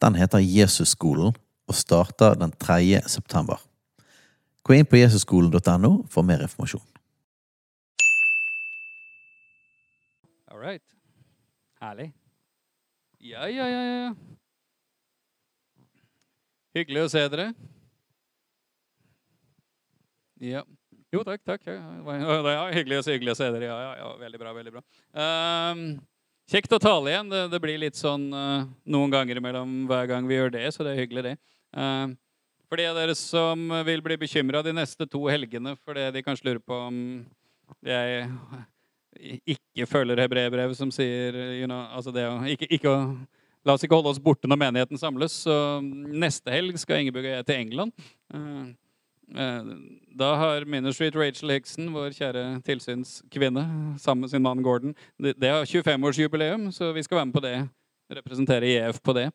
Den heter Jesusskolen og starter den 3. september. Gå inn på jesusskolen.no for mer informasjon. All right. Herlig. Ja, ja, ja, ja. Hyggelig å se dere. Ja. Jo, takk, takk. Ja, hyggelig, å se, hyggelig å se dere. Ja, ja, ja, veldig bra, veldig bra. Ehm, kjekt å tale igjen. Det, det blir litt sånn uh, noen ganger imellom hver gang vi gjør det, så det er hyggelig, det. Uh, for de av dere som vil bli bekymra de neste to helgene fordi de kanskje lurer på om jeg ikke følger hebreerbrevet som sier you know, altså det ikke, ikke La oss ikke holde oss borte når menigheten samles. Så neste helg skal Ingebjørg og jeg til England. Eh, Da har Minor Street Rachel Hickson, vår kjære tilsynskvinne, sammen med sin mann Gordon det har 25-årsjubileum, så vi skal være med på det. Representere IEF på det.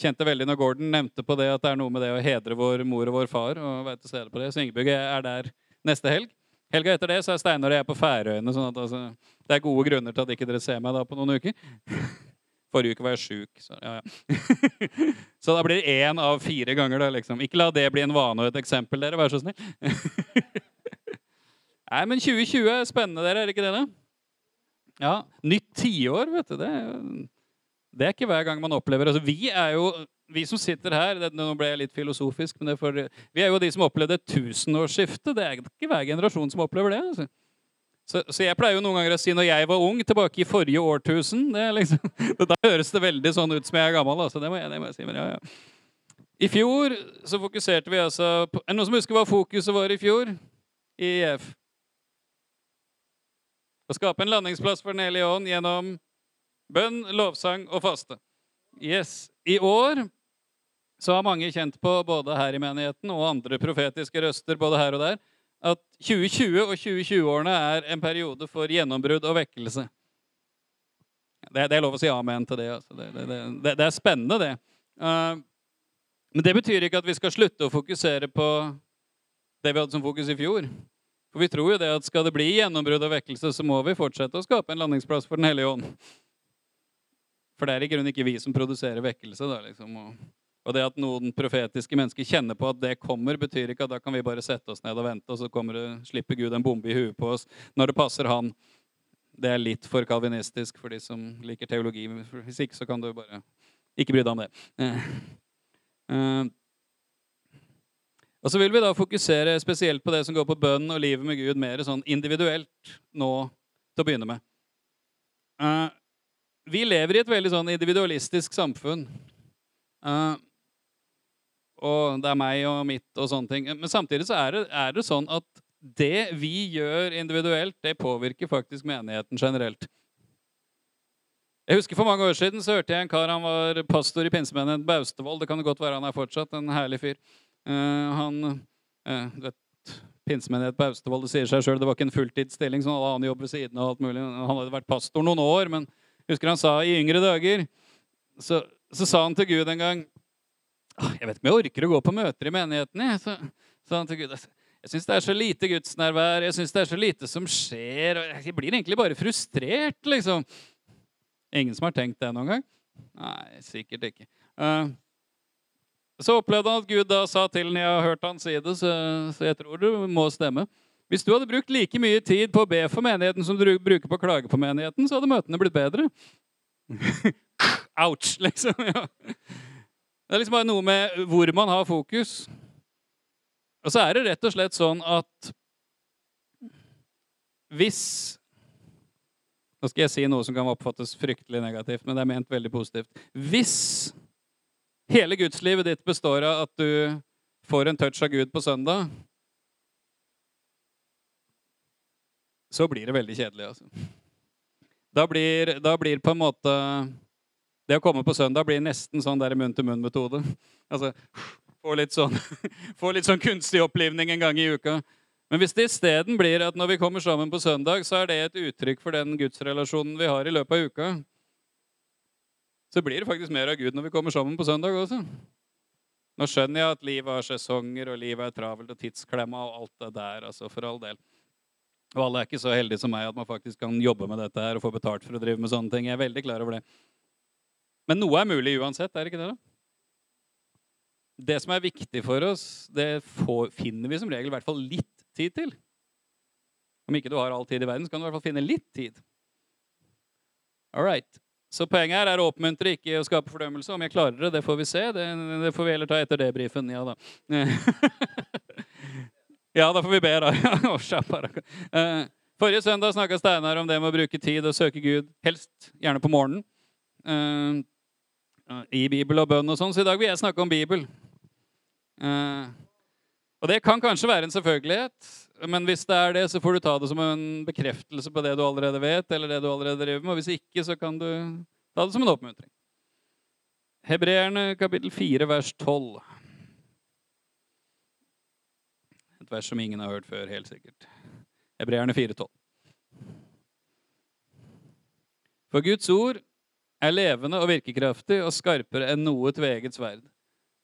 Kjente veldig når Gordon nevnte på det at det er noe med det å hedre vår mor og vår far. og være til stede på det. Så Ingebjørg er der neste helg. Helga etter det så er Steinar og jeg på Færøyene. sånn at altså, Det er gode grunner til at ikke dere ser meg da på noen uker. Forrige uke var jeg sjuk. Så, ja, ja. så da blir det én av fire ganger. da, liksom. Ikke la det bli en vane og et eksempel, dere. Vær så snill. Nei, men 2020 er spennende, dere. Er det ikke det? da? Ja, Nytt tiår, vet du. Det, det er ikke hver gang man opplever altså, Vi er jo, vi som sitter her det, Nå ble jeg litt filosofisk, men for, vi er jo de som opplevde tusenårsskiftet. tusenårsskifte. Det er ikke hver generasjon som opplever det. altså. Så, så jeg pleier jo noen ganger å si når jeg var ung, tilbake i forrige årtusen det liksom, Da høres det veldig sånn ut som jeg er gammel. altså, det må jeg, det må jeg si, men ja, ja. I fjor så fokuserte vi altså på, Er det noen som husker hva fokuset var i fjor? I IF? Å skape en landingsplass for Den hellige ånd gjennom bønn, lovsang og faste. Yes. I år så har mange kjent på, både her i menigheten og andre profetiske røster, både her og der, at 2020 og 2020-årene er en periode for gjennombrudd og vekkelse. Det, det er lov å si amen til det. Altså. Det, det, det, er spennende, det. Uh, men det betyr ikke at vi skal slutte å fokusere på det vi hadde som fokus i fjor. For vi tror jo det at skal det bli gjennombrudd og vekkelse, så må vi fortsette å skape en landingsplass for Den hellige ånd. For det er i grunnen ikke vi som produserer vekkelse. Da, liksom. og, og det at noen profetiske mennesker kjenner på at det kommer, betyr ikke at da kan vi bare sette oss ned og vente, og så kommer det, slipper Gud en bombe i huet på oss når det passer han. Det er litt for kalvinistisk for de som liker teologi. Hvis ikke så kan du bare ikke bry deg om det. Eh, eh, og så vil vi da fokusere spesielt på det som går på bønn og livet med Gud, mer sånn individuelt nå til å begynne med. Eh, vi lever i et veldig sånn individualistisk samfunn. Og det er meg og mitt og sånne ting. Men samtidig så er det, er det sånn at det vi gjør individuelt, det påvirker faktisk menigheten generelt. Jeg husker For mange år siden så hørte jeg en kar han var pastor i pinsemenigheten på Austevoll. Det kan jo godt være han er fortsatt en herlig fyr. Uh, han, uh, du vet, Pinsemenighet på Austevoll, det sier seg sjøl, det var ikke en fulltidsstilling. så han hadde annen ved siden av alt mulig. Han hadde vært pastor noen år, men husker han sa i yngre dager så, så sa han til Gud en gang «Ah, Jeg vet ikke om jeg orker å gå på møter i menigheten. Jeg. Så så han til Gud jeg syns det er så lite gudsnærvær, jeg syns det er så lite som skjer. og Jeg blir egentlig bare frustrert, liksom. Ingen som har tenkt det noen gang? Nei, sikkert ikke. Eh, så opplevde han at Gud da sa til ham, jeg har hørt han si det, så jeg tror det må stemme. Hvis du hadde brukt like mye tid på å be for menigheten som du bruker på å klage på menigheten, så hadde møtene blitt bedre. Ouch, liksom. Ja. Det er liksom bare noe med hvor man har fokus. Og så er det rett og slett sånn at hvis Nå skal jeg si noe som kan oppfattes fryktelig negativt, men det er ment veldig positivt. Hvis hele gudslivet ditt består av at du får en touch av Gud på søndag, så blir det veldig kjedelig. Altså. Da, blir, da blir på en måte Det å komme på søndag blir nesten sånn der munn-til-munn-metode. Altså, få litt, sånn, få litt sånn kunstig opplivning en gang i uka. Men hvis det isteden blir at når vi kommer sammen på søndag, så er det et uttrykk for den gudsrelasjonen vi har i løpet av uka, så blir det faktisk mer av Gud når vi kommer sammen på søndag også. Nå skjønner jeg at livet har sesonger, og livet er travelt og tidsklemma og alt det der, altså, for all del. Og alle er ikke så heldige som meg at man faktisk kan jobbe med dette her og få betalt for å drive med sånne ting. Jeg er veldig klar over det. Men noe er mulig uansett, er det ikke det? da? Det som er viktig for oss, det får, finner vi som regel i hvert fall litt tid til. Om ikke du har all tid i verden, så kan du i hvert fall finne litt tid. All right. Så poenget her er å oppmuntre, ikke å skape fordømmelse. Om jeg klarer det, det får vi se. Det, det får vi heller ta etter det brifen. Ja da. Ja, da får vi be, da. Eh, forrige søndag snakka Steinar om det med å bruke tid og søke Gud, helst gjerne på morgenen. Eh, I Bibel og bønn og sånn. Så i dag vil jeg snakke om Bibel. Eh, og det kan kanskje være en selvfølgelighet, men hvis det er det, så får du ta det som en bekreftelse på det du allerede vet, eller det du allerede driver med. Og hvis ikke, så kan du ta det som en oppmuntring. Hebreerne kapittel 4, vers 12 Et vers som ingen har hørt før, helt sikkert. Hebreerne 4,12. For Guds ord er levende og virkekraftig og skarpere enn noe tveget sverd.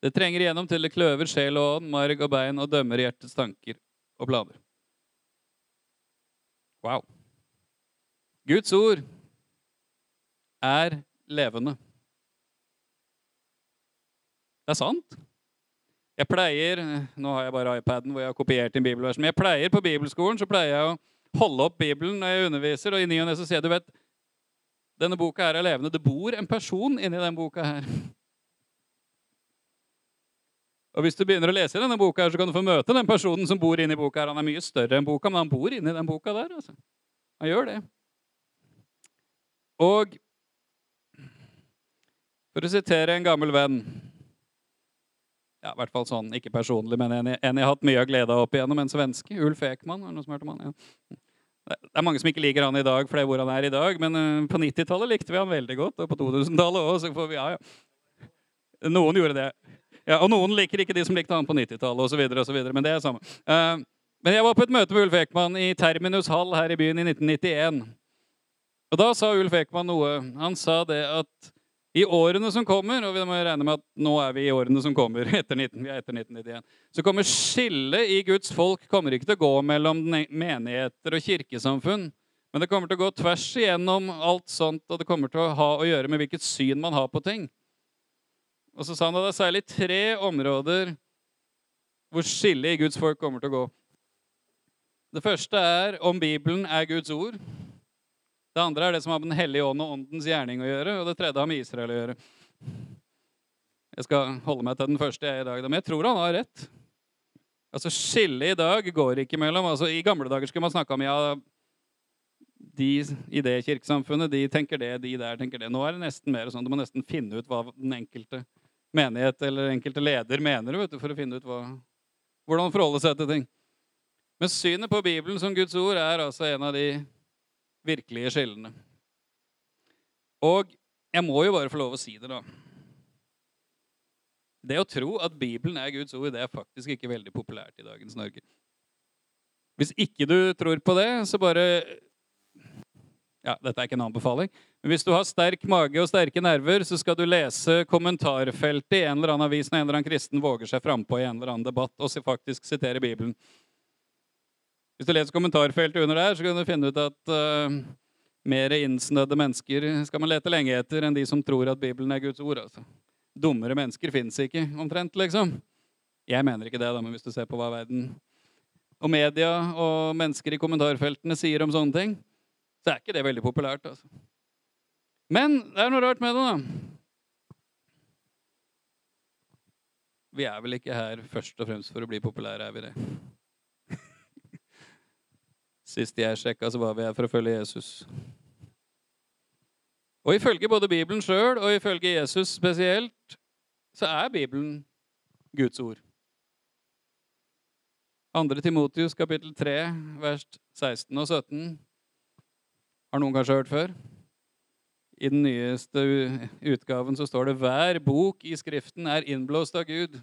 Det trenger igjennom til det kløver sjel og ånd, marg og bein og dømmer hjertets tanker og planer. Wow. Guds ord er levende. Det er sant. Jeg pleier nå har jeg bare iPaden hvor jeg har kopiert inn bibelvers, men jeg pleier på bibelskolen så pleier jeg å holde opp Bibelen når jeg underviser, og i ny og ne så sier jeg du vet, denne boka er levende. Det bor en person inni denne boka her. Og Hvis du begynner å lese denne boka, her, så kan du få møte den personen som bor inni boka. her. Han er mye større enn boka, men han bor inni den boka der. altså. Han gjør det. Og for å sitere en gammel venn ja, i hvert fall sånn, ikke personlig, men en, jeg har hatt mye av glede av opp igjennom. En svenske. Ulf Ekman. Er det noe som om han? Ja. Det er mange som ikke liker han i dag, for det er hvor han er i dag. Men uh, på 90-tallet likte vi han veldig godt. Og på 2000-tallet òg. Så får vi, ja, ja. Noen gjorde det. Ja, og noen liker ikke de som likte han på 90-tallet osv. Men det er samme. Uh, men jeg var på et møte med Ulf Ekman i Terminus Hall her i byen i 1991. Og da sa Ulf Ekman noe. Han sa det at i årene som kommer, og vi må regne med at nå er vi i årene som kommer, etter, 19, vi er etter 1991, så kommer skillet i Guds folk kommer ikke til å gå mellom menigheter og kirkesamfunn. Men det kommer til å gå tvers igjennom alt sånt, og det kommer til å ha å gjøre med hvilket syn man har på ting. Og så sa han at det er særlig tre områder hvor skillet i Guds folk kommer til å gå. Det første er om Bibelen er Guds ord. Det andre er det som har med Den hellige ånd og åndens gjerning å gjøre. Og det tredje har med Israel å gjøre. Jeg skal holde meg til den første jeg er i dag, men jeg tror han har rett. Altså, Skillet i dag går ikke mellom altså, I gamle dager skulle man snakke om ja, de i det kirkesamfunnet de tenker det, de der tenker det. Nå er det nesten mer sånn du må nesten finne ut hva den enkelte menighet eller enkelte leder mener vet du, for å finne ut hva, hvordan forholde seg til ting. Men synet på Bibelen som Guds ord er altså en av de virkelige skillene. Og jeg må jo bare få lov å si det, da. Det å tro at Bibelen er Guds ord, det er faktisk ikke veldig populært i dagens Norge. Hvis ikke du tror på det, så bare Ja, dette er ikke en anbefaling. Men hvis du har sterk mage og sterke nerver, så skal du lese kommentarfeltet i en eller annen avis når en eller annen kristen våger seg frampå i en eller annen debatt og faktisk sitere Bibelen. Hvis du leser kommentarfeltet under der, så kan du finne ut at uh, mer innsnødde mennesker skal man lete lenge etter enn de som tror at Bibelen er Guds ord. altså. Dummere mennesker fins ikke, omtrent, liksom. Jeg mener ikke det, da, men hvis du ser på hva verden og media og mennesker i kommentarfeltene sier om sånne ting, så er ikke det veldig populært. altså. Men det er noe rart med det, da. Vi er vel ikke her først og fremst for å bli populære, er vi det? Sist jeg sjekka, så var vi her for å følge Jesus. Og ifølge både Bibelen sjøl og ifølge Jesus spesielt, så er Bibelen Guds ord. 2. Timotius kapittel 3, vers 16 og 17 har noen kanskje hørt før. I den nyeste utgaven så står det 'Hver bok i Skriften er innblåst av Gud'.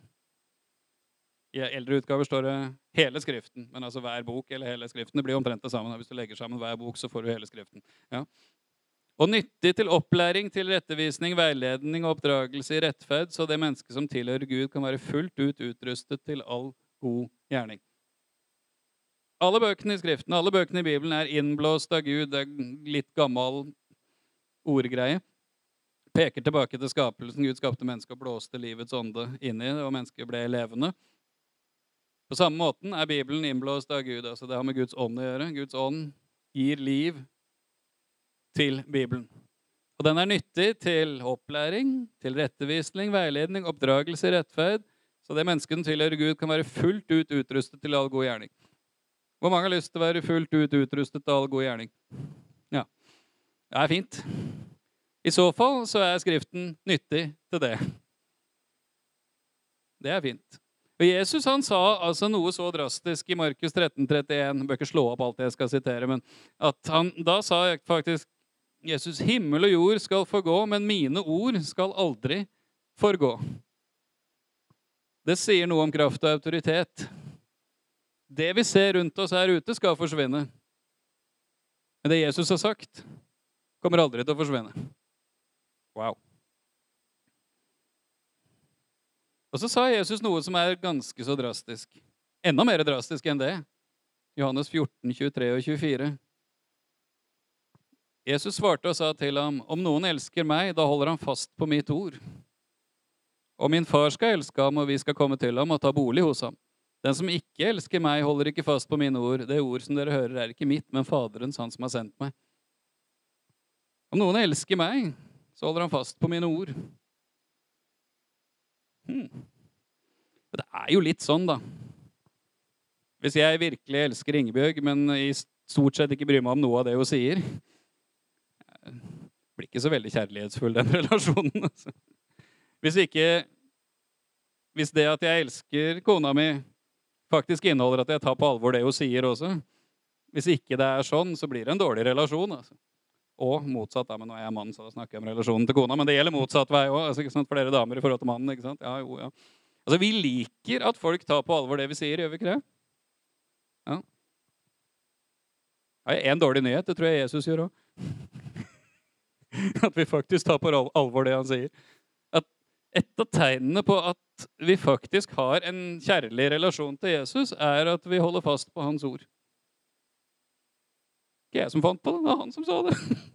I eldre utgaver står det 'hele Skriften'. Men altså hver bok eller hele Skriften det blir omtrent det samme. Hvis du legger sammen hver bok, så får du hele Skriften. Ja. Og nyttig til opplæring, til rettevisning, veiledning og oppdragelse i rettferd, så det mennesket som tilhører Gud, kan være fullt ut utrustet til all god gjerning. Alle bøkene i Skriften, alle bøkene i Bibelen er innblåst av Gud. Det er litt gammel ordgreie. Peker tilbake til skapelsen. Gud skapte mennesket og blåste livets ånde inn i det, og mennesket ble levende. På samme måten er Bibelen innblåst av Gud. altså Det har med Guds ånd å gjøre. Guds ånd gir liv til Bibelen. Og den er nyttig til opplæring, til rettevisning, veiledning, oppdragelse i rettferd, så det mennesket som tilhører Gud, kan være fullt ut utrustet til all god gjerning. Hvor mange har lyst til å være fullt ut utrustet til all god gjerning? Ja. Det er fint. I så fall så er Skriften nyttig til det. Det er fint. Og Jesus han sa altså noe så drastisk i Markus 13, 31 Jeg bør ikke slå opp alt jeg skal sitere, men at han, da sa faktisk Jesus himmel og jord skal forgå, men mine ord skal aldri forgå. Det sier noe om kraft og autoritet. Det vi ser rundt oss her ute, skal forsvinne. Men det Jesus har sagt, kommer aldri til å forsvinne. Wow. Og så sa Jesus noe som er ganske så drastisk. Enda mer drastisk enn det. Johannes 14, 23 og 24. Jesus svarte og sa til ham, om noen elsker meg, da holder han fast på mitt ord. Og min far skal elske ham, og vi skal komme til ham og ta bolig hos ham. Den som ikke elsker meg, holder ikke fast på mine ord. Det ord som dere hører, er ikke mitt, men Faderens, han som har sendt meg. Om noen elsker meg, så holder han fast på mine ord. Hmm. Det er jo litt sånn, da. Hvis jeg virkelig elsker Ingebjørg, men i stort sett ikke bryr meg om noe av det hun sier blir ikke så veldig kjærlighetsfull, den relasjonen. Altså. Hvis ikke Hvis det at jeg elsker kona mi, faktisk inneholder at jeg tar på alvor det hun sier også Hvis ikke det er sånn, så blir det en dårlig relasjon. Altså. Og motsatt. Da, men nå er jeg mann, så da snakker jeg om relasjonen til kona. Men det gjelder motsatt vei òg. Altså, flere damer i forhold til mannen. ikke sant? Ja, jo, ja. Altså, Vi liker at folk tar på alvor det vi sier, gjør vi ikke det? Ja. Har en dårlig nyhet. Det tror jeg Jesus gjør òg. At vi faktisk tar på alvor det han sier. At et av tegnene på at vi faktisk har en kjærlig relasjon til Jesus, er at vi holder fast på hans ord. Ikke jeg som fant på det, det var han som sa det.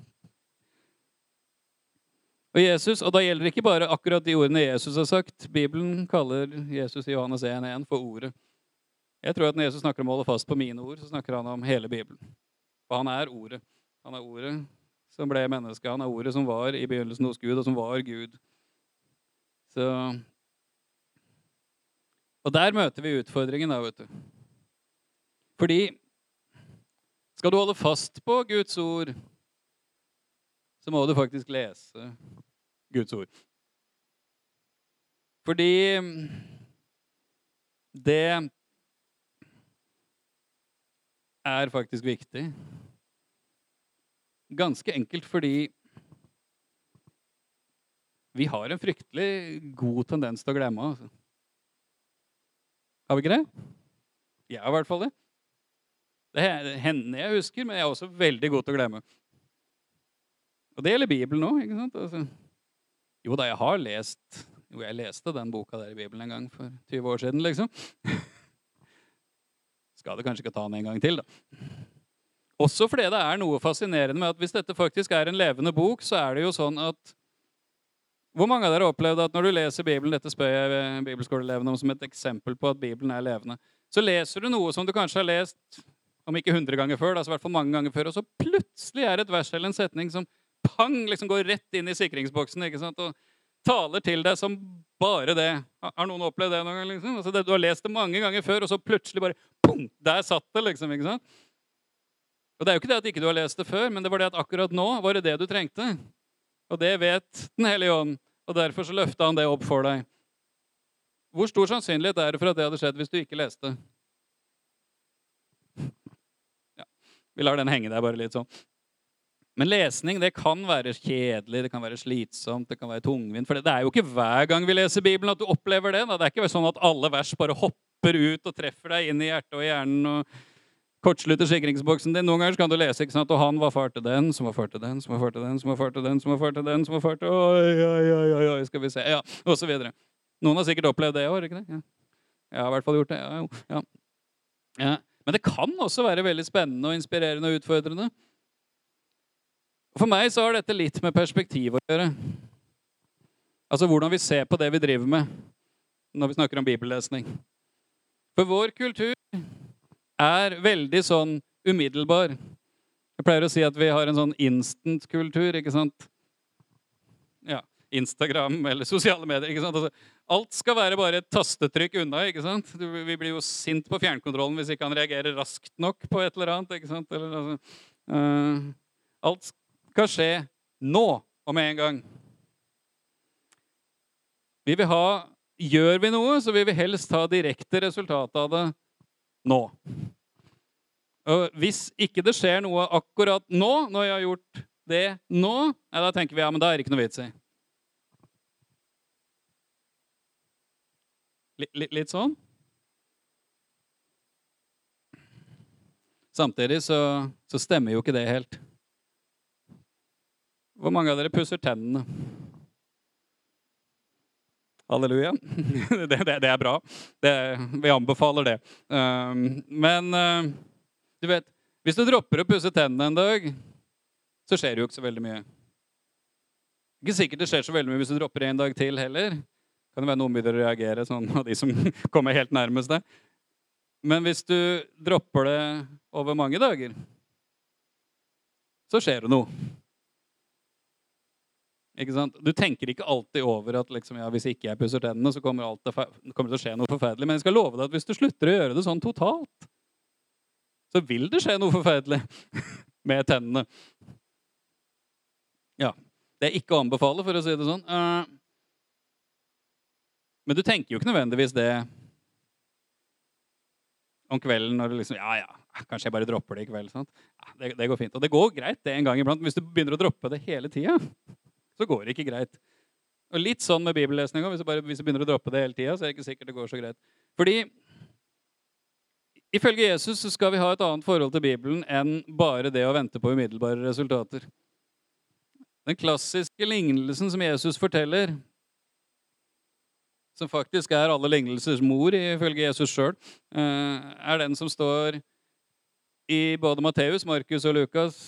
Og Jesus, og da gjelder det ikke bare akkurat de ordene Jesus har sagt. Bibelen kaller Jesus i Johannes 1.1 for Ordet. Jeg tror at Når Jesus snakker om å holde fast på mine ord, så snakker han om hele Bibelen. For han er Ordet. Han er Ordet som ble menneske. Han er Ordet som var i begynnelsen hos Gud, og som var Gud. Så Og der møter vi utfordringen, da, vet du. Fordi skal du holde fast på Guds ord, så må du faktisk lese Guds ord. Fordi det er faktisk viktig. Ganske enkelt fordi vi har en fryktelig god tendens til å glemme. Har vi ikke det? Jeg har i hvert fall det. Det er henne jeg husker, men jeg er også veldig god til å glemme. Og det gjelder Bibelen òg. ikke sant? Altså, jo da, jeg har lest Jo, jeg leste den boka der i Bibelen en gang for 20 år siden, liksom. Skal det kanskje ikke ta den en gang til, da. Også fordi det er noe fascinerende med at hvis dette faktisk er en levende bok, så er det jo sånn at Hvor mange av dere har opplevd at når du leser Bibelen Dette spør jeg bibelskoleelevene om som et eksempel på at Bibelen er levende. Så leser du noe som du kanskje har lest om ikke 100 ganger før, da, så i hvert fall mange ganger før, og så plutselig er et vers eller en setning som pang, liksom går rett inn i sikringsboksen ikke sant? og taler til deg som bare det. Har noen opplevd det noen gang? Liksom? Altså det, du har lest det mange ganger før, og så plutselig bare pum, Der satt det, liksom. ikke sant? Og Det er jo ikke det at ikke du har lest det før, men det var det at akkurat nå var det det du trengte. Og det vet Den hellige ånd, og derfor så løfta han det opp for deg. Hvor stor sannsynlighet er det for at det hadde skjedd hvis du ikke leste? Ja, Vi lar den henge der bare litt sånn. Men lesning det kan være kjedelig, det kan være slitsomt, det kan være tungvint. For det er jo ikke hver gang vi leser Bibelen at du opplever det. Da. Det er ikke sånn at alle vers bare hopper ut og treffer deg inn i hjertet og hjernen. og kortslutter sikringsboksen din. Noen ganger kan du lese ikke sant? og han var far til den, som var far til den, som var far til den, som var far til den, som var far til den, som var far til Oi, oi, oi, oi, skal vi se. Ja, og så videre. Noen har sikkert opplevd det òg, ikke det? Ja. Jeg har i hvert fall gjort det. Ja, jo. Ja. ja. Men det kan også være veldig spennende og inspirerende og utfordrende. For meg så har dette litt med perspektiv å gjøre. Altså hvordan vi ser på det vi driver med når vi snakker om bibellesning. For vår kultur er veldig sånn umiddelbar. Jeg pleier å si at vi har en sånn instant-kultur, ikke sant? Ja, Instagram eller sosiale medier. ikke sant? Altså, alt skal være bare et tastetrykk unna. ikke sant? Du, vi blir jo sint på fjernkontrollen hvis ikke han reagerer raskt nok på et eller annet. ikke sant? Eller, altså, uh, alt skal skje nå og med en gang. Vi vil ha Gjør vi noe, så vil vi helst ha direkte resultat av det nå. Og hvis ikke det skjer noe akkurat nå, når jeg har gjort det nå, da tenker vi ja, men da er det ikke noe vits i. Litt, litt sånn. Samtidig så, så, stemmer jo ikke det helt. Hvor mange av dere pusser tennene? Halleluja. Det, det, det er bra. Det, vi anbefaler det. Um, men uh, du vet, hvis du dropper å pusse tennene en dag, så skjer det jo ikke så veldig mye. Ikke sikkert det skjer så veldig mye hvis du dropper en dag til heller. Kan det være noen begynner å reagere, sånn av de som kommer helt nærmest deg. Men hvis du dropper det over mange dager, så skjer det noe. Ikke sant? Du tenker ikke alltid over at liksom, ja, hvis ikke jeg pusser tennene, så kommer, det kommer til å skje noe forferdelig. Men jeg skal love deg at hvis du slutter å gjøre det sånn totalt, så vil det skje noe forferdelig med tennene. Ja. Det er ikke å anbefale, for å si det sånn. Eh, men du tenker jo ikke nødvendigvis det om kvelden når du liksom Ja, ja, kanskje jeg bare dropper det i kveld. Sant? Ja, det, det, går fint. Og det går greit det en gang iblant. Hvis du begynner å droppe det hele tida, så går det ikke greit. Og litt sånn med bibellesninga. Hvis, hvis, du begynner å droppe det hele tida, så er det ikke sikkert det går så greit. Fordi ifølge Jesus så skal vi ha et annet forhold til Bibelen enn bare det å vente på umiddelbare resultater. Den klassiske lignelsen som Jesus forteller, som faktisk er alle lignelsers mor, ifølge Jesus sjøl, eh, er den som står i både Matteus, Markus og Lukas.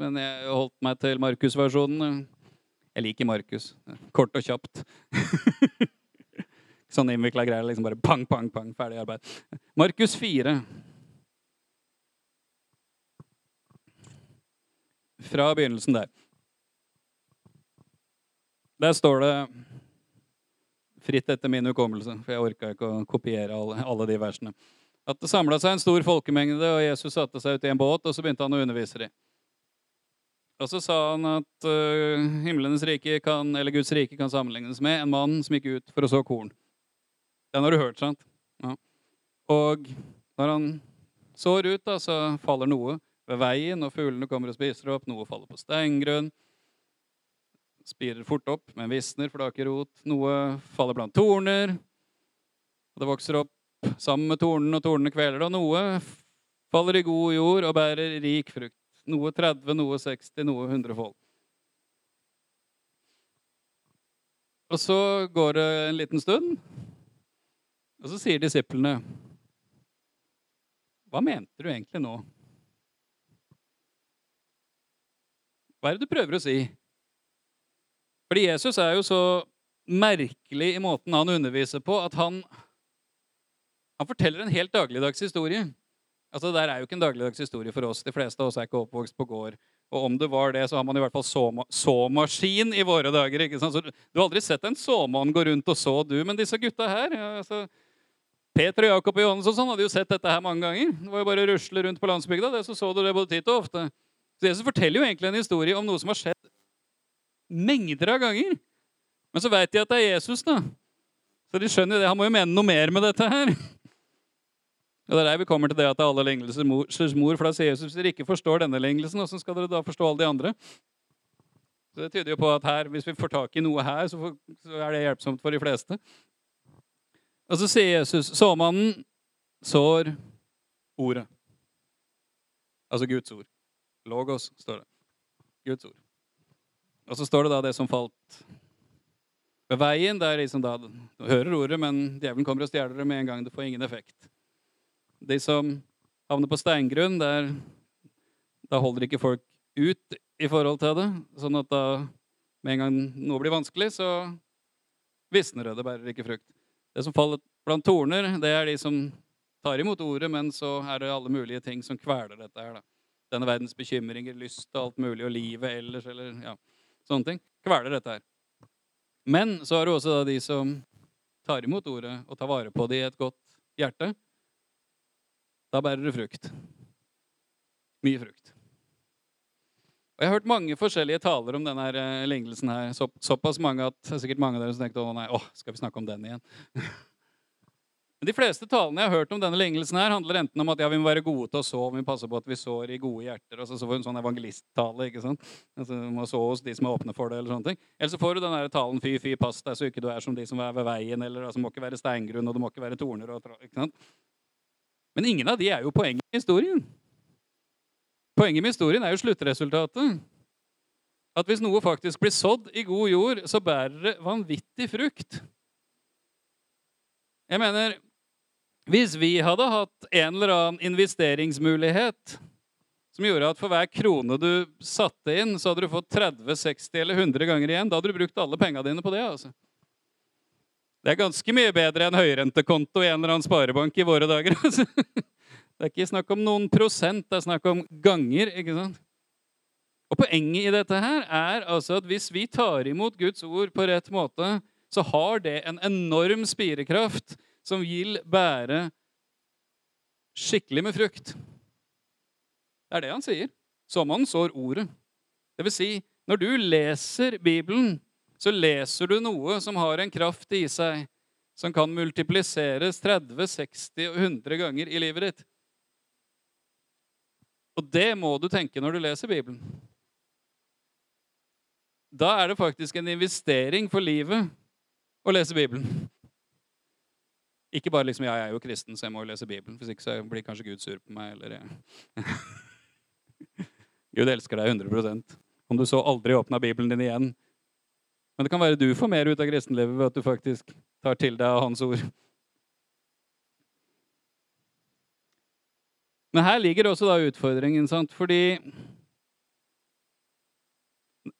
Men jeg holdt meg til Markus-versjonen. Jeg liker Markus. Kort og kjapt. sånn innvikla greier. liksom Bare pang, pang, pang, ferdig arbeid. Markus 4. Fra begynnelsen der. Der står det fritt etter min hukommelse, for jeg orka ikke å kopiere alle, alle de versene. At det samla seg en stor folkemengde, og Jesus satte seg ut i en båt, og så begynte han å undervise dem. Og så sa han at uh, himlenes rike kan, eller Guds rike kan sammenlignes med en mann som gikk ut for å så korn. Den har du hørt, sant? Ja. Og når han sår ut, da, så faller noe ved veien, og fuglene kommer og spiser opp. Noe faller på steingrunn. Spirer fort opp, men visner, for det har ikke rot. Noe faller blant torner. Og det vokser opp sammen med tornene, og tornene kveler det. Og noe faller i god jord og bærer rik frukt. Noe 30, noe 60, noe 100 fold. Og så går det en liten stund, og så sier disiplene Hva mente du egentlig nå? Hva er det du prøver å si? Fordi Jesus er jo så merkelig i måten han underviser på, at han, han forteller en helt dagligdags historie. Altså, Det der er jo ikke en dagligdags historie for oss. De fleste av oss er ikke oppvokst på gård. Og om det var det, så har man i hvert fall såmaskin i våre dager. ikke sant? Så Du har aldri sett en såmann gå rundt og så, du. Men disse gutta her ja, altså, Peter og Jakob og Johannes og sånn hadde jo sett dette her mange ganger. Det var jo bare å rusle rundt på landsbygda, det, så så du det både titt og ofte. Så Jesus forteller jo egentlig en historie om noe som har skjedd mengder av ganger. Men så veit de at det er Jesus, da. Så de skjønner jo det. Han må jo mene noe mer med dette her. Og det er der vi kommer til det at det er alle lignelsers mor, for da sier Jesus hvis dere ikke forstår denne lignelsen, hvordan skal dere da forstå alle de andre? Så Det tyder jo på at her, hvis vi får tak i noe her, så er det hjelpsomt for de fleste. Og så sier Jesus såmannen sår ordet. Altså Guds ord. Logos, står det. Guds ord. Og så står det da det som falt ved veien. Det er liksom da Du hører ordet, men djevelen kommer og stjeler det med en gang. Det får ingen effekt. De som havner på steingrunn, der, da holder ikke folk ut i forhold til det. Sånn at da med en gang noe blir vanskelig, så visner det. Det bærer ikke frukt. Det som faller blant torner, det er de som tar imot ordet, men så er det alle mulige ting som kveler dette her. da. Denne verdens bekymringer, lyst og alt mulig, og livet ellers, eller ja, sånne ting. Kveler dette her. Men så har du også de som tar imot ordet og tar vare på det i et godt hjerte. Da bærer det frukt. Mye frukt. Og Jeg har hørt mange forskjellige taler om denne uh, lignelsen. her, så, Såpass mange at det er sikkert mange av dere som tenkte å nei, åh, skal vi snakke om den igjen? Men De fleste talene jeg har hørt om denne lignelsen, her, handler enten om at ja, vi må være gode til å så, vi må passe på at vi sår i gode hjerter. altså så får En sånn evangelisttale. ikke sant? Altså, du må så hos de som er åpne for det. Eller sånne ting. Eller så får du den der talen fy, fy, pass deg så ikke du er som de som er ved veien. eller altså, må ikke være steingrunn, og det må ikke være torner. Og, ikke sant? Men ingen av de er jo poenget i historien. Poenget med historien er jo sluttresultatet. At hvis noe faktisk blir sådd i god jord, så bærer det vanvittig frukt. Jeg mener, hvis vi hadde hatt en eller annen investeringsmulighet som gjorde at for hver krone du satte inn, så hadde du fått 30, 60 eller 100 ganger igjen, da hadde du brukt alle penga dine på det. altså. Det er ganske mye bedre enn høyrentekonto i en eller annen sparebank i våre dager. altså. Det er ikke snakk om noen prosent, det er snakk om ganger. ikke sant? Og Poenget i dette her er altså at hvis vi tar imot Guds ord på rett måte, så har det en enorm spirekraft som vil bære skikkelig med frukt. Det er det han sier. Såmannen sår ordet. Det vil si, når du leser Bibelen, så leser du noe som har en kraft i seg som kan multipliseres 30, 60 og 100 ganger i livet ditt. Og det må du tenke når du leser Bibelen. Da er det faktisk en investering for livet å lese Bibelen. Ikke bare liksom, ja, jeg er jo kristen, så jeg må jo lese Bibelen. Hvis ikke så blir kanskje Gud sur på meg. eller... Ja. Gud elsker deg 100 Om du så aldri åpna Bibelen din igjen. Men det kan være du får mer ut av kristenlivet ved at du faktisk tar til deg av Hans ord. Men her ligger også da utfordringen, sant? fordi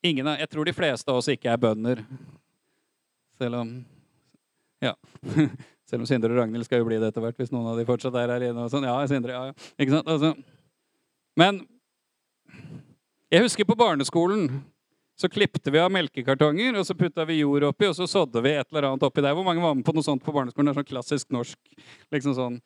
ingen av, Jeg tror de fleste av oss ikke er bønder. Selv om Ja. Selv om Sindre og Ragnhild skal jo bli det etter hvert, hvis noen av de fortsatt er her inne. og sånn. Ja, Sindre, ja, ja. Ikke sant? Altså. Men jeg husker på barneskolen så klipte vi av melkekartonger, og så putta vi jord oppi, og så sådde vi et eller annet oppi der. Hvor mange var med på noe sånt på barneskolen? Det er sånn klassisk norsk. liksom sånn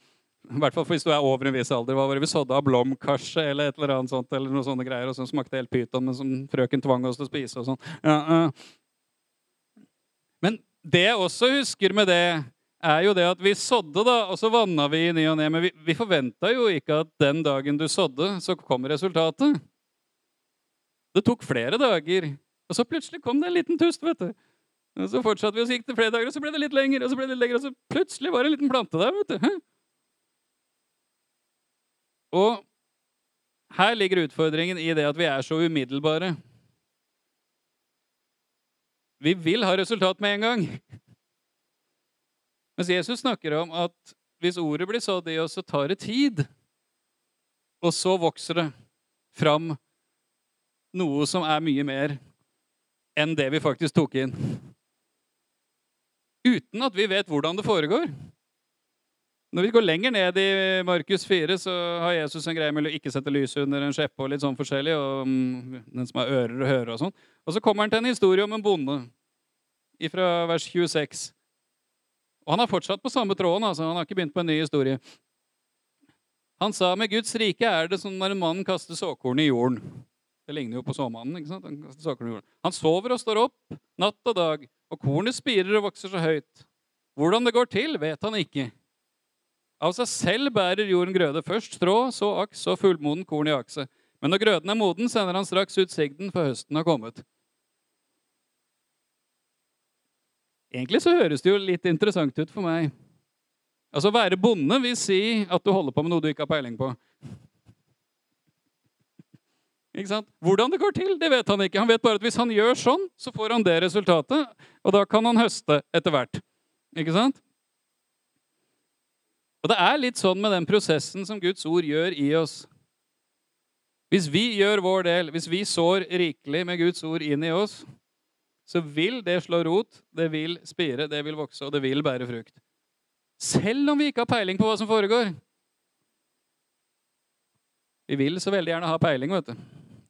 i hvert fall hvis du er over en viss alder. Hva var det vi sådde av blomkarse eller et eller annet sånt, eller noe sånne greier, og så smakte helt pyton, men som frøken tvang oss til å spise og sånn. Ja, ja. Men det jeg også husker med det, er jo det at vi sådde, da, og så vanna vi i ny og ne. Men vi, vi forventa jo ikke at den dagen du sådde, så kom resultatet. Det tok flere dager, og så plutselig kom det en liten tust, vet du. Og så fortsatte vi, og så gikk det flere dager, og så ble det litt lenger, og så ble det litt lenger, og så plutselig var det en liten plante der, vet du. Og her ligger utfordringen i det at vi er så umiddelbare. Vi vil ha resultat med en gang. Mens Jesus snakker om at hvis ordet blir sådd i oss, så tar det tid. Og så vokser det fram noe som er mye mer enn det vi faktisk tok inn. Uten at vi vet hvordan det foregår. Når vi går lenger ned i Markus 4, så har Jesus en greie med å ikke sette lyset under en skjeppe og litt sånn forskjellig. og um, den som har ører og hører Og sånn. Og så kommer han til en historie om en bonde fra vers 26. Og han har fortsatt på samme tråden. altså Han har ikke begynt på en ny historie. Han sa med Guds rike er det som når en mann kaster såkorn i jorden. Det ligner jo på såmannen. ikke sant? Han, kaster såkorn i jorden. han sover og står opp natt og dag, og kornet spirer og vokser så høyt. Hvordan det går til, vet han ikke. Av seg selv bærer jorden grøde. Først strå, så aks og fullmoden korn i akset. Men når grøden er moden, sender han straks ut sigden, for høsten har kommet. Egentlig så høres det jo litt interessant ut for meg. Altså, Å være bonde vil si at du holder på med noe du ikke har peiling på. Ikke sant? Hvordan det går til, det vet han ikke. Han vet bare at hvis han gjør sånn, så får han det resultatet, og da kan han høste etter hvert. Ikke sant? Og det er litt sånn med den prosessen som Guds ord gjør i oss. Hvis vi gjør vår del, hvis vi sår rikelig med Guds ord inn i oss, så vil det slå rot, det vil spire, det vil vokse, og det vil bære frukt. Selv om vi ikke har peiling på hva som foregår. Vi vil så veldig gjerne ha peiling, vet du.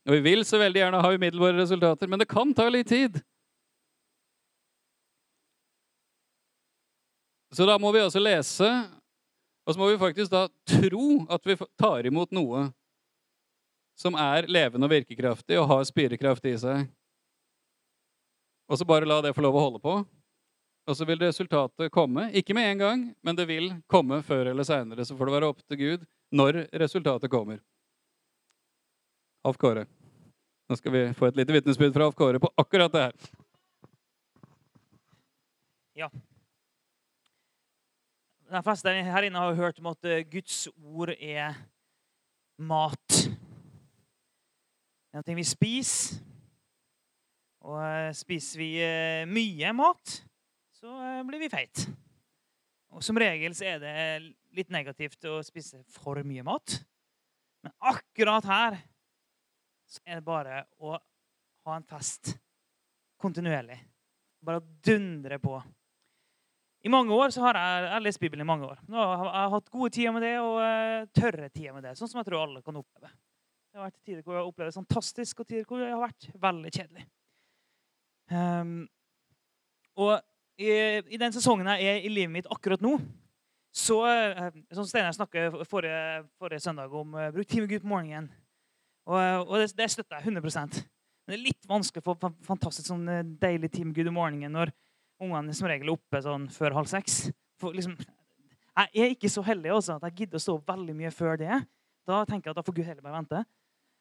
Og vi vil så veldig gjerne ha umiddelbare resultater, men det kan ta litt tid. Så da må vi altså lese, og så må vi faktisk da tro at vi tar imot noe som er levende og virkekraftig og har spirekraft i seg. Og så bare la det få lov å holde på. Og så vil resultatet komme. Ikke med en gang, men det vil komme før eller seinere. Så får det være opp til Gud når resultatet kommer. Alf Kåre. Nå skal vi få et lite vitnesbyrd fra Alf Kåre på akkurat det her. Ja. De fleste her inne har hørt om at eh, Guds ord er mat. Det er noe vi spiser. Og eh, spiser vi eh, mye mat, så blir vi feit. Og som regel så er det litt negativt å spise for mye mat. Men akkurat her så er det bare å ha en fest kontinuerlig. Bare dundre på. I mange år så har jeg, jeg har lest Bibelen i mange år. Nå har jeg hatt gode tider med det og tørre tider med det. Sånn som jeg tror alle kan oppleve. Det har vært tider hvor jeg har opplevd det fantastisk, og tider hvor jeg har vært veldig kjedelig. Um, og i, i, den sesongen jeg er i livet mitt akkurat nå, så uh, Som Steinar snakket forrige, forrige søndag om uh, bruk time Gud på morgenen. Og, og det, det, støtter jeg 100 Men det er litt vanskelig å få fantastisk sånn eh, deilig time Gud om morgenen når ungene som regel er oppe sånn før halv seks. For, liksom, jeg er ikke så heldig også, at jeg gidder å stå veldig mye før det. Da tenker jeg at da får Gud heller bare vente.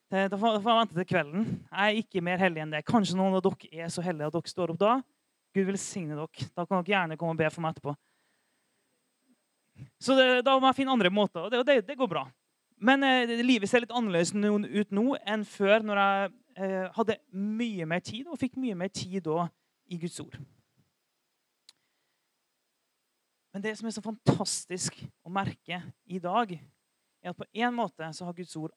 Får, da får jeg vente til kvelden. Jeg er ikke mer heldig enn det. Kanskje noen av dere er så heldige at dere står opp da. Gud velsigne dere. Da kan dere gjerne komme og be for meg etterpå. Så det, da må jeg finne andre måter, og det, det, det går bra. Men eh, livet ser litt annerledes ut nå enn før, når jeg eh, hadde mye mer tid, og fikk mye mer tid da i Guds ord. Men det som er så fantastisk å merke i dag, er at på en måte så har Guds ord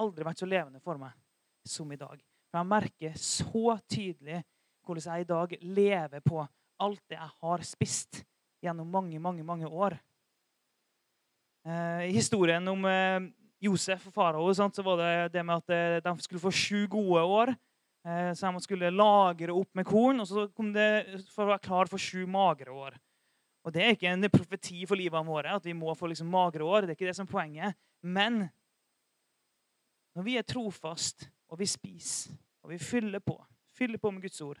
aldri vært så levende for meg som i dag. For jeg merker så tydelig hvordan jeg i dag lever på alt det jeg har spist gjennom mange, mange, mange år. Eh, I historien om eh, Josef og farao så var det det med at eh, de skulle få sju gode år. Så de skulle lagre opp med korn, og så kom det for å være klar for sju magre år. Og Det er ikke en profeti for livet vårt at vi må få liksom magre år. det er ikke det som er poenget. Men når vi er trofast, og vi spiser, og vi fyller på, fyller på med Guds ord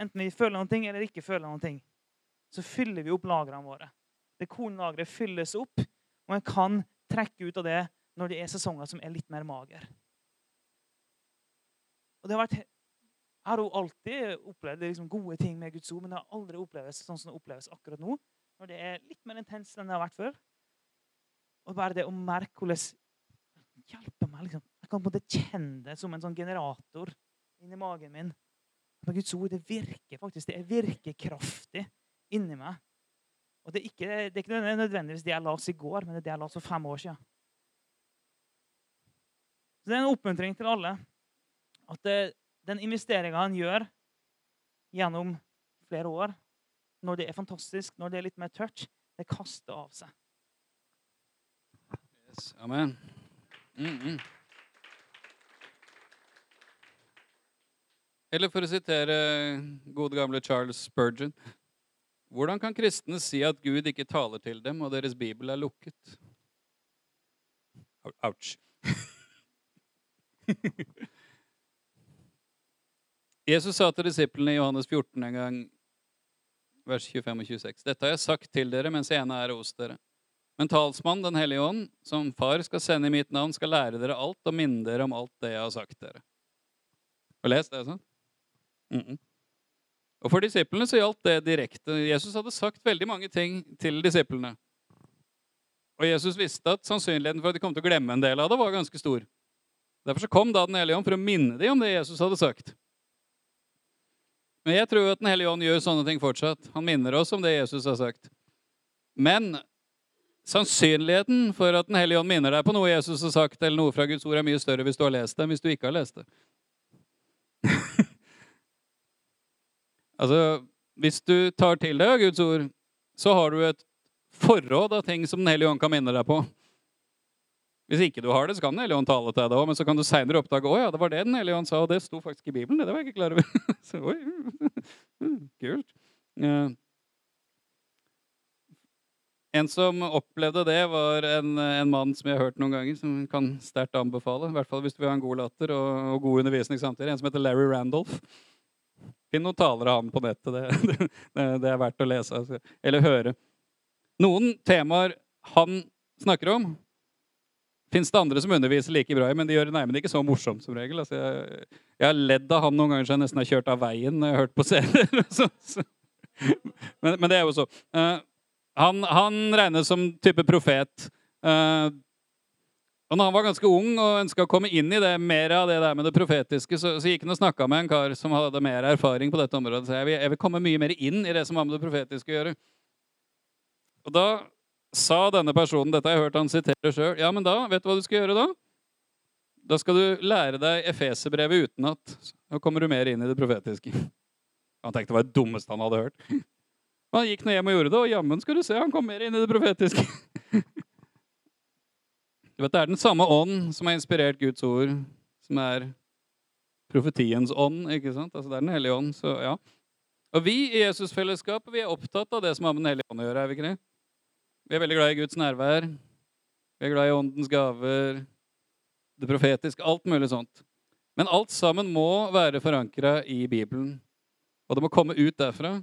Enten vi føler noe eller ikke føler noe, så fyller vi opp lagrene våre. Det kornlageret fylles opp, og en kan trekke ut av det når det er sesonger som er litt mer mager. Og det har vært, Jeg har jo alltid opplevd liksom gode ting med Guds ord, men det har aldri opplevd sånn som det oppleves akkurat nå. Når det er litt mer intenst enn det har vært før. Og bare det å merke hvordan hjelper meg liksom. Kan på en måte kjenne det som en sånn generator inni magen min. Men Guds ord det virker faktisk. Det virker kraftig inni meg. Og det er, ikke, det er ikke nødvendigvis det jeg la oss i går, men det er det jeg la oss for fem år siden. Så Det er en oppmuntring til alle at det, den investeringa han gjør gjennom flere år, når det er fantastisk, når det er litt mer tørt, det kaster av seg. Yes, amen. Mm -mm. Eller for å sitere gode gamle Charles Spurgeon hvordan kan kristne si at Gud ikke taler til dem, og deres bibel er lukket? Ouch. Jesus sa til disiplene i Johannes 14 en gang, vers 25 og 26.: Dette har jeg sagt til dere mens jeg ene er hos dere. Men talsmannen, Den hellige ånd, som far skal sende i mitt navn, skal lære dere alt og minne dere om alt det jeg har sagt dere. Og les det? sånn? Mm -mm. Og For disiplene så gjaldt det direkte. Jesus hadde sagt veldig mange ting til disiplene. Og Jesus visste at sannsynligheten for at de kom til å glemme en del av det, var ganske stor. Derfor så kom da Den hellige ånd for å minne dem om det Jesus hadde sagt. Men jeg tror at Den hellige ånd gjør sånne ting fortsatt. Han minner oss om det Jesus har sagt. Men sannsynligheten for at Den hellige ånd minner deg på noe Jesus har sagt, eller noe fra Guds ord, er mye større hvis du har lest det, enn hvis du ikke har lest det. altså, hvis du tar til deg Guds ord, så har du et forråd av ting som Den hellige ånd kan minne deg på. Hvis ikke du har det, så kan Den hellige ånd tale til deg òg, men så kan du seinere oppdage å ja, det var det Den hellige ånd sa, og det sto faktisk i Bibelen. Det var jeg ikke klar over. så, oi, kult. Ja. en som opplevde det, var en, en, mann som jeg har hørt noen ganger, som kan sterkt anbefale. I hvert fall hvis du vil ha en god latter og, og god undervisning samtidig. En som heter Larry Randolph. Finn noen taler av ham på nettet. Det, det, er verdt å lese altså. eller høre. Noen temaer han snakker om, fins det andre som underviser like bra i, men de gjør det nærmere ikke så morsomt som regel. Altså, jeg, jeg, har ledd av han noen ganger så jeg nesten har kjørt av veien når jeg har hørt på serier. men, men, det er jo så. Uh, han, han, regnes som type profet. Uh, og når han var ganske ung og ønska å komme inn i det mer av det der med det profetiske, så, så gikk han og snakka med en kar som hadde mer erfaring på dette området. Så jeg vil, jeg vil komme mye mer inn i det som har med det profetiske å gjøre. Og da sa denne personen, dette har jeg hørt han sitere sjøl, ja, men da, vet du hva du skal gjøre da? Da skal du lære deg Efeserbrevet utenat. Da kommer du mer inn i det profetiske. Han tenkte det var det dummeste han hadde hørt. Han gikk nå hjem og gjorde det, og jammen skal du se, han kom mer inn i det profetiske. Du vet, Det er den samme ånd som har inspirert Guds ord, som er profetiens ånd. ikke sant? Altså Det er Den hellige ånd. så ja. Og vi i Jesusfellesskapet vi er opptatt av det som har med Den hellige ånd å gjøre. er Vi ikke det? Vi er veldig glad i Guds nærvær. Vi er glad i åndens gaver, det profetiske, alt mulig sånt. Men alt sammen må være forankra i Bibelen. Og det må komme ut derfra.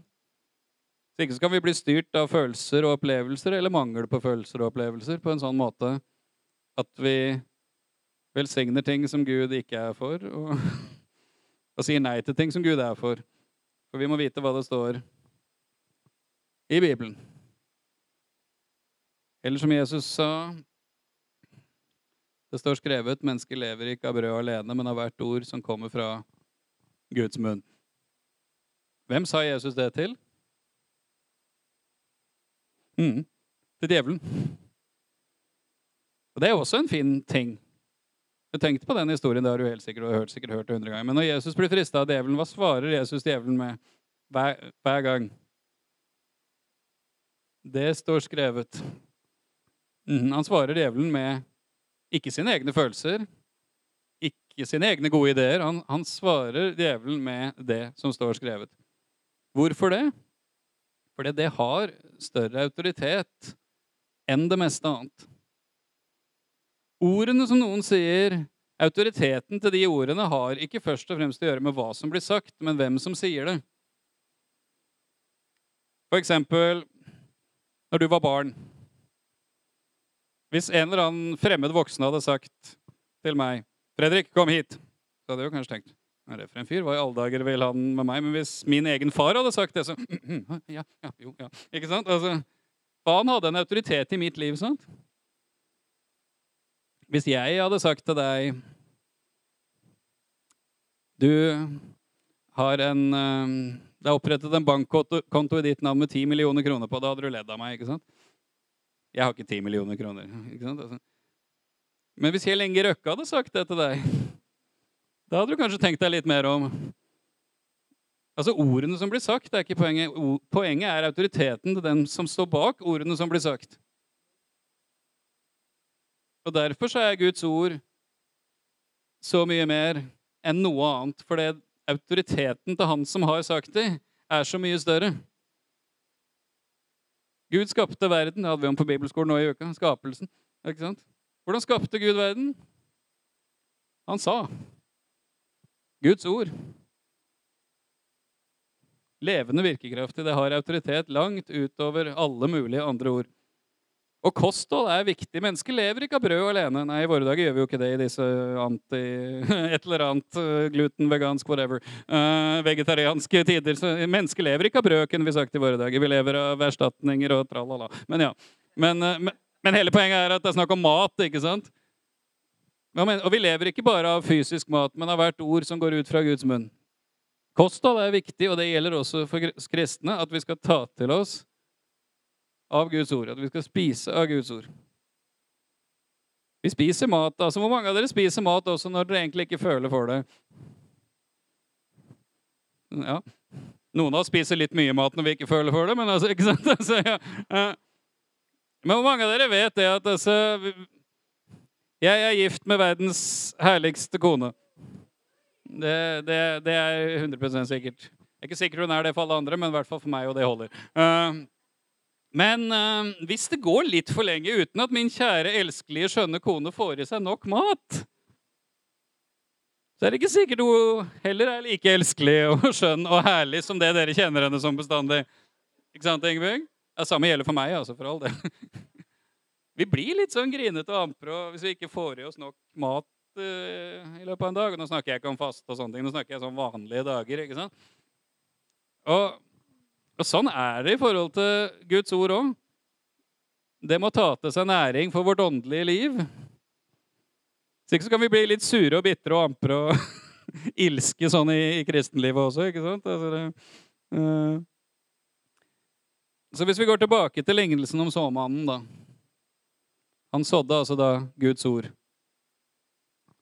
Så ikke skal vi bli styrt av følelser og opplevelser eller mangel på følelser og opplevelser på en sånn måte at vi velsigner ting som Gud ikke er for, og, og sier nei til ting som Gud er for. For vi må vite hva det står i Bibelen. Eller som Jesus sa Det står skrevet 'Mennesket lever ikke av brød alene, men av hvert ord som kommer fra Guds munn'. Hvem sa Jesus det til? Mm. Til djevelen. Og Det er også en fin ting. Jeg tenkte på den historien, det har du helt sikkert hørt, sikkert hørt 100 ganger. Men når Jesus blir frista av djevelen, hva svarer Jesus djevelen med hver, hver gang? Det står skrevet. Mm, han svarer djevelen med ikke sine egne følelser, ikke sine egne gode ideer. Han, han svarer djevelen med det som står skrevet. Hvorfor det? Fordi det har større autoritet enn det meste annet. Ordene som noen sier, autoriteten til de ordene har ikke først og fremst å gjøre med hva som blir sagt, men hvem som sier det. For eksempel når du var barn. Hvis en eller annen fremmed voksen hadde sagt til meg 'Fredrik, kom hit', så hadde jeg jo kanskje tenkt er det for en fyr? Hva i alle dager vil han med meg? Men hvis min egen far hadde sagt det, så Ja, ja, jo, ja. Ikke sant? Altså, han hadde en autoritet i mitt liv, sant? Hvis jeg hadde sagt til deg Du har en eh, Det er opprettet en bankkonto i ditt navn med 10 millioner kroner på. Da hadde du ledd av meg, ikke sant? Jeg har ikke 10 millioner kroner. ikke sant? Altså. Men hvis Kjell Inge Røkke hadde sagt det til deg da hadde du kanskje tenkt deg litt mer om Altså, Ordene som blir sagt, er ikke poenget. Poenget er autoriteten til den som står bak ordene som blir sagt. Og Derfor så er Guds ord så mye mer enn noe annet. Fordi autoriteten til han som har sagt det, er så mye større. Gud skapte verden. Det hadde vi om på bibelskolen nå i uka. Skapelsen. Ikke sant? Hvordan skapte Gud verden? Han sa. Guds ord. Levende virkekraftig. Det har autoritet langt utover alle mulige andre ord. Og kosthold er viktig. Mennesker lever ikke av brød alene. Nei, i våre dager gjør vi jo ikke det i disse anti... Et eller annet uh, gluten, vegansk, whatever. Uh, vegetarianske tider. Så mennesker lever ikke av brød, kunne vi sagt i våre dager. Vi lever av erstatninger og tralala. Men ja. Men, uh, men, hele poenget er at det er snakk om mat, ikke sant? Og vi lever ikke bare av fysisk mat, men av hvert ord som går ut fra Guds munn. Kosthold er viktig, og det gjelder også for kristne, at vi skal ta til oss av Guds ord. At vi skal spise av Guds ord. Vi spiser mat. altså Hvor mange av dere spiser mat også når dere egentlig ikke føler for det? Ja. Noen av oss spiser litt mye mat når vi ikke føler for det, men altså, ikke sant? Altså, ja. Men hvor mange av dere vet det at altså, Jeg er gift med verdens herligste kone. Det, det, det er 100 sikkert. Jeg er ikke sikker hun er det for alle andre, men i hvert fall for meg, og det holder. Uh, men øh, hvis det går litt for lenge uten at min kjære, elskelige, skjønne kone får i seg nok mat, så er det ikke sikkert hun heller er like elskelig og skjønn og herlig som det dere kjenner henne som bestandig. Ikke sant, Ingebjørg? Ja, samme gjelder for meg, altså, for all del. Vi blir litt sånn grinete og ampre hvis vi ikke får i oss nok mat uh, i løpet av en dag. Nå snakker jeg ikke om faste og sånne ting, nå snakker jeg om vanlige dager. ikke sant? Og Sånn er det i forhold til Guds ord òg. Det må ta til seg næring for vårt åndelige liv. Hvis ikke så kan vi bli litt sure og bitre og ampre og ilske sånn i, i, kristenlivet også. ikke sant? Altså det, uh. Så hvis vi går tilbake til lignelsen om såmannen, da. Han sådde altså da Guds ord.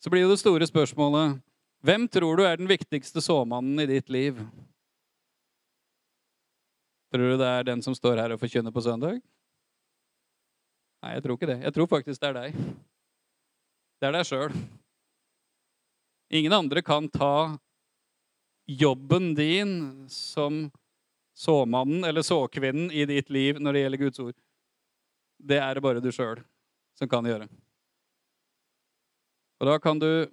Så blir jo det store spørsmålet Hvem tror du er den viktigste såmannen i ditt liv? Tror du det er den som står her og forkynner på søndag? Nei, jeg tror ikke det. Jeg tror faktisk det er deg. Det er deg sjøl. Ingen andre kan ta jobben din som såmannen eller såkvinnen i ditt liv når det gjelder Guds ord. Det er det bare du sjøl som kan gjøre. Og da kan du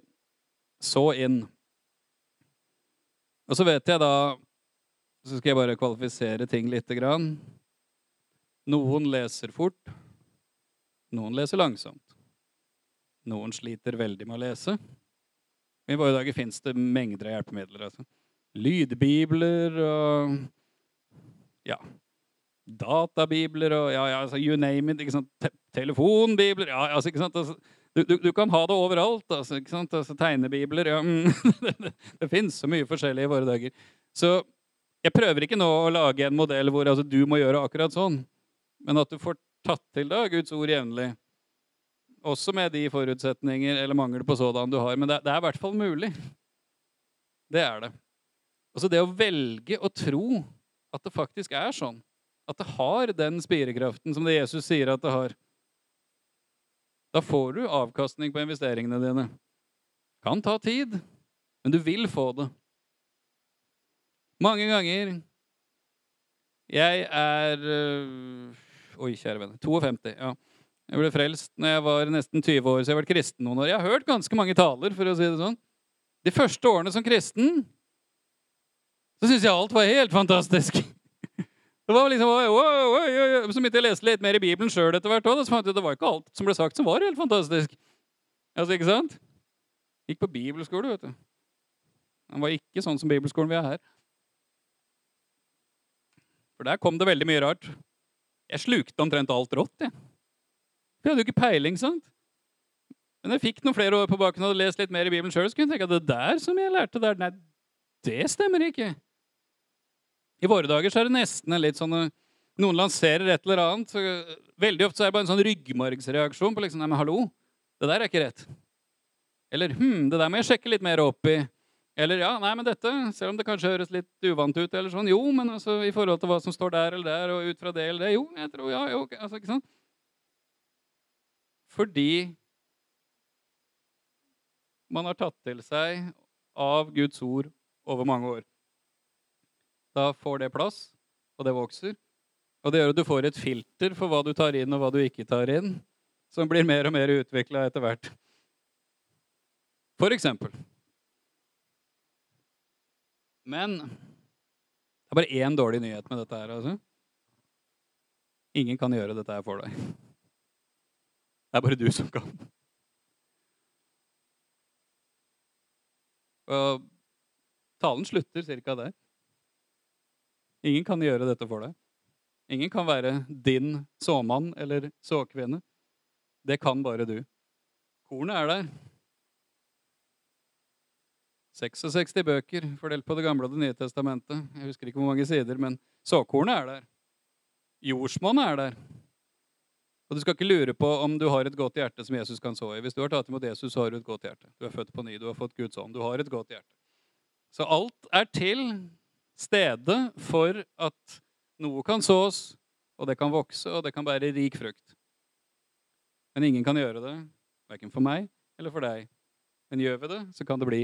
så inn. Og så vet jeg da så skal jeg bare kvalifisere ting lite grann. Noen leser fort. Noen leser langsomt. Noen sliter veldig med å lese. I våre dager fins det mengder av hjelpemidler. Altså. Lydbibler og ja, databibler og ja, ja, altså, you name it. Ikke sant? Te telefonbibler ja, altså, ikke sant? Altså, du, du, du, kan ha det overalt. Altså, ikke sant? Altså, tegnebibler ja, mm, Det, det, det fins så mye forskjellig i våre dager. Så jeg prøver ikke nå å lage en modell hvor altså, du må gjøre akkurat sånn, men at du får tatt til da Guds ord jevnlig. Også med de forutsetninger eller mangel på sådan du har. Men det, det er i hvert fall mulig. Det er det. Altså det å velge å tro at det faktisk er sånn. At det har den spirekraften som det Jesus sier at det har. Da får du avkastning på investeringene dine. Kan ta tid, men du vil få det. Mange ganger. Jeg er øh, Oi, kjære venner. 52. ja. Jeg ble frelst når jeg var nesten 20 år, så jeg har vært kristen noen år. Jeg har hørt ganske mange taler, for å si det sånn. De første årene som kristen så syntes jeg alt var helt fantastisk. Det var liksom, oi, oi, oi, Så begynte jeg å lese litt mer i Bibelen sjøl etter hvert òg. Så fant jeg det var ikke alt som ble sagt, som var helt fantastisk. Altså, ikke sant? Gikk på bibelskole, vet du. Den var ikke sånn som bibelskolen vi er her. For der kom det veldig mye rart. Jeg slukte omtrent alt rått, jeg. For jeg hadde jo ikke peiling, sant? Men jeg fikk noen flere år på baken og hadde lest litt mer i Bibelen sjøl, så kunne jeg tenke at det der som jeg lærte der, nei, det stemmer ikke. I våre dager så er det nesten litt sånn Noen lanserer et eller annet. Så veldig ofte så er det bare en sånn ryggmargsreaksjon på liksom Nei, men hallo, det der er ikke rett. Eller hm, det der må jeg sjekke litt mer opp i. Eller ja, nei, men dette, selv om det kanskje høres litt uvant ut, eller sånn, jo, men altså, i forhold til hva som står der eller der, og ut fra det eller det, jo, jeg tror, ja, jo, altså, ikke sant? Fordi man har tatt til seg av Guds ord over mange år. Da får det plass, og det vokser. Og det gjør at du får et filter for hva du tar inn, og hva du ikke tar inn, som blir mer og mer utvikla etter hvert. For eksempel men det er bare én dårlig nyhet med dette her. altså. Ingen kan gjøre dette her for deg. Det er bare du som kan. Og talen slutter ca. der. Ingen kan gjøre dette for deg. Ingen kan være din såmann eller såkvinne. Det kan bare du. Kornet er der. 66 bøker fordelt på Det gamle og Det nye testamentet. Jeg husker ikke hvor mange sider, men såkornet er der. Jordsmonnet er der. Og du skal ikke lure på om du har et godt hjerte som Jesus kan så i. Hvis du har tatt imot Jesus, så har du et godt hjerte. Du er født på ny, du har fått Guds ånd. Du har et godt hjerte. Så alt er til stede for at noe kan sås, og det kan vokse, og det kan bære rik frukt. Men ingen kan gjøre det, verken for meg eller for deg. Men gjør vi det, så kan det bli